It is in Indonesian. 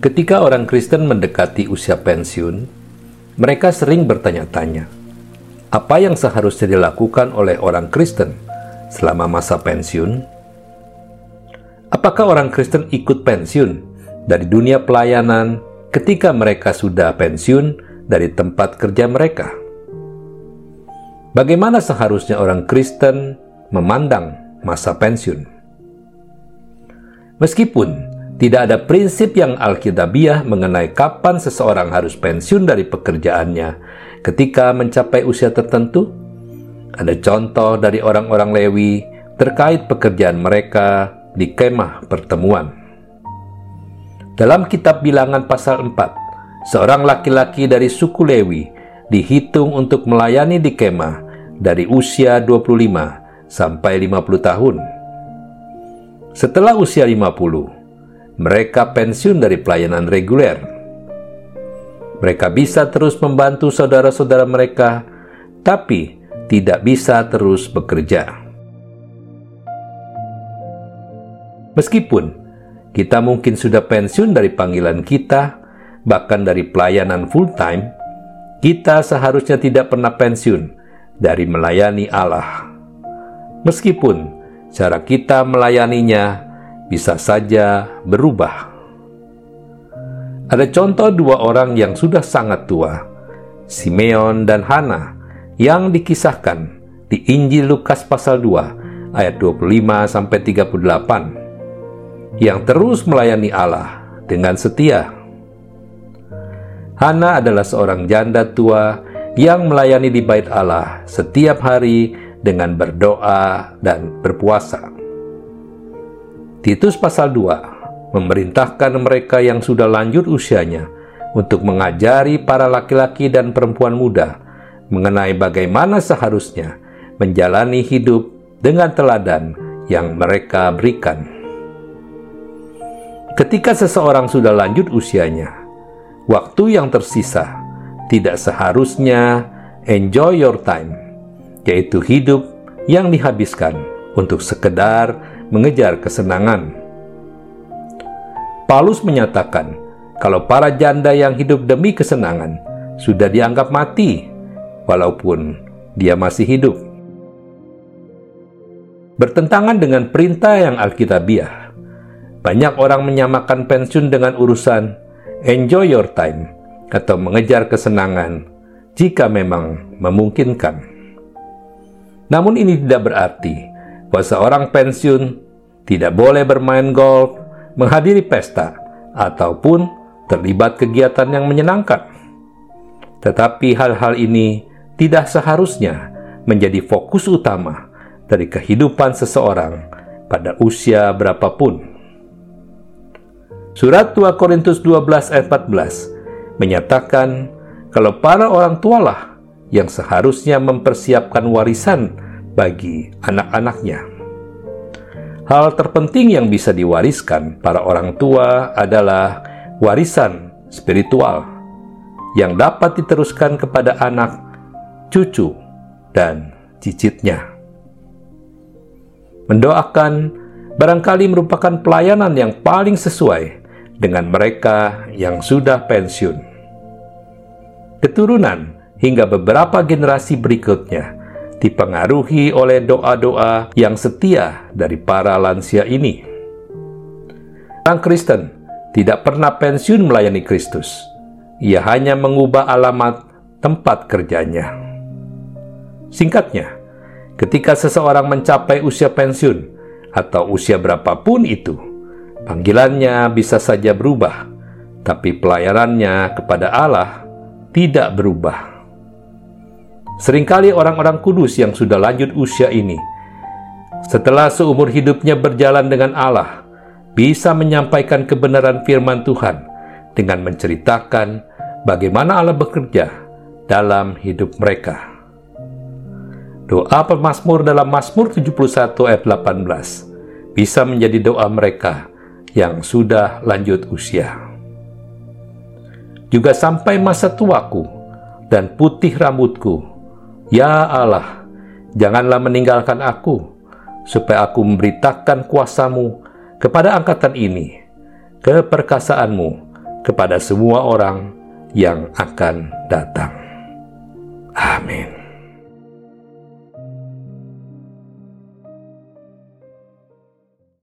Ketika orang Kristen mendekati usia pensiun, mereka sering bertanya-tanya, apa yang seharusnya dilakukan oleh orang Kristen selama masa pensiun? Apakah orang Kristen ikut pensiun dari dunia pelayanan ketika mereka sudah pensiun dari tempat kerja mereka? Bagaimana seharusnya orang Kristen memandang masa pensiun? Meskipun tidak ada prinsip yang alkitabiah mengenai kapan seseorang harus pensiun dari pekerjaannya ketika mencapai usia tertentu. Ada contoh dari orang-orang Lewi terkait pekerjaan mereka di kemah pertemuan. Dalam kitab bilangan pasal 4, seorang laki-laki dari suku Lewi dihitung untuk melayani di kemah dari usia 25 sampai 50 tahun. Setelah usia 50, mereka pensiun dari pelayanan reguler. Mereka bisa terus membantu saudara-saudara mereka, tapi tidak bisa terus bekerja. Meskipun kita mungkin sudah pensiun dari panggilan kita, bahkan dari pelayanan full-time, kita seharusnya tidak pernah pensiun dari melayani Allah. Meskipun cara kita melayaninya bisa saja berubah. Ada contoh dua orang yang sudah sangat tua, Simeon dan Hana, yang dikisahkan di Injil Lukas pasal 2 ayat 25 sampai 38 yang terus melayani Allah dengan setia. Hana adalah seorang janda tua yang melayani di bait Allah setiap hari dengan berdoa dan berpuasa. Titus pasal 2 memerintahkan mereka yang sudah lanjut usianya untuk mengajari para laki-laki dan perempuan muda mengenai bagaimana seharusnya menjalani hidup dengan teladan yang mereka berikan. Ketika seseorang sudah lanjut usianya, waktu yang tersisa tidak seharusnya enjoy your time, yaitu hidup yang dihabiskan untuk sekedar mengejar kesenangan. Paulus menyatakan kalau para janda yang hidup demi kesenangan sudah dianggap mati, walaupun dia masih hidup. Bertentangan dengan perintah yang alkitabiah, banyak orang menyamakan pensiun dengan urusan enjoy your time atau mengejar kesenangan jika memang memungkinkan. Namun ini tidak berarti bahwa seorang pensiun tidak boleh bermain golf, menghadiri pesta, ataupun terlibat kegiatan yang menyenangkan. Tetapi hal-hal ini tidak seharusnya menjadi fokus utama dari kehidupan seseorang pada usia berapapun. Surat 2 Korintus 12 ayat 14 menyatakan kalau para orang tualah yang seharusnya mempersiapkan warisan bagi anak-anaknya. Hal terpenting yang bisa diwariskan para orang tua adalah warisan spiritual yang dapat diteruskan kepada anak, cucu, dan cicitnya. Mendoakan barangkali merupakan pelayanan yang paling sesuai dengan mereka yang sudah pensiun. Keturunan hingga beberapa generasi berikutnya dipengaruhi oleh doa-doa yang setia dari para lansia ini. Orang Kristen tidak pernah pensiun melayani Kristus. Ia hanya mengubah alamat tempat kerjanya. Singkatnya, ketika seseorang mencapai usia pensiun atau usia berapapun itu, panggilannya bisa saja berubah, tapi pelayanannya kepada Allah tidak berubah. Seringkali orang-orang kudus yang sudah lanjut usia ini, setelah seumur hidupnya berjalan dengan Allah, bisa menyampaikan kebenaran firman Tuhan dengan menceritakan bagaimana Allah bekerja dalam hidup mereka. Doa pemazmur dalam Mazmur 71 ayat 18 bisa menjadi doa mereka yang sudah lanjut usia. Juga sampai masa tuaku dan putih rambutku Ya Allah, janganlah meninggalkan aku, supaya aku memberitakan kuasamu kepada angkatan ini, keperkasaanmu kepada semua orang yang akan datang. Amin.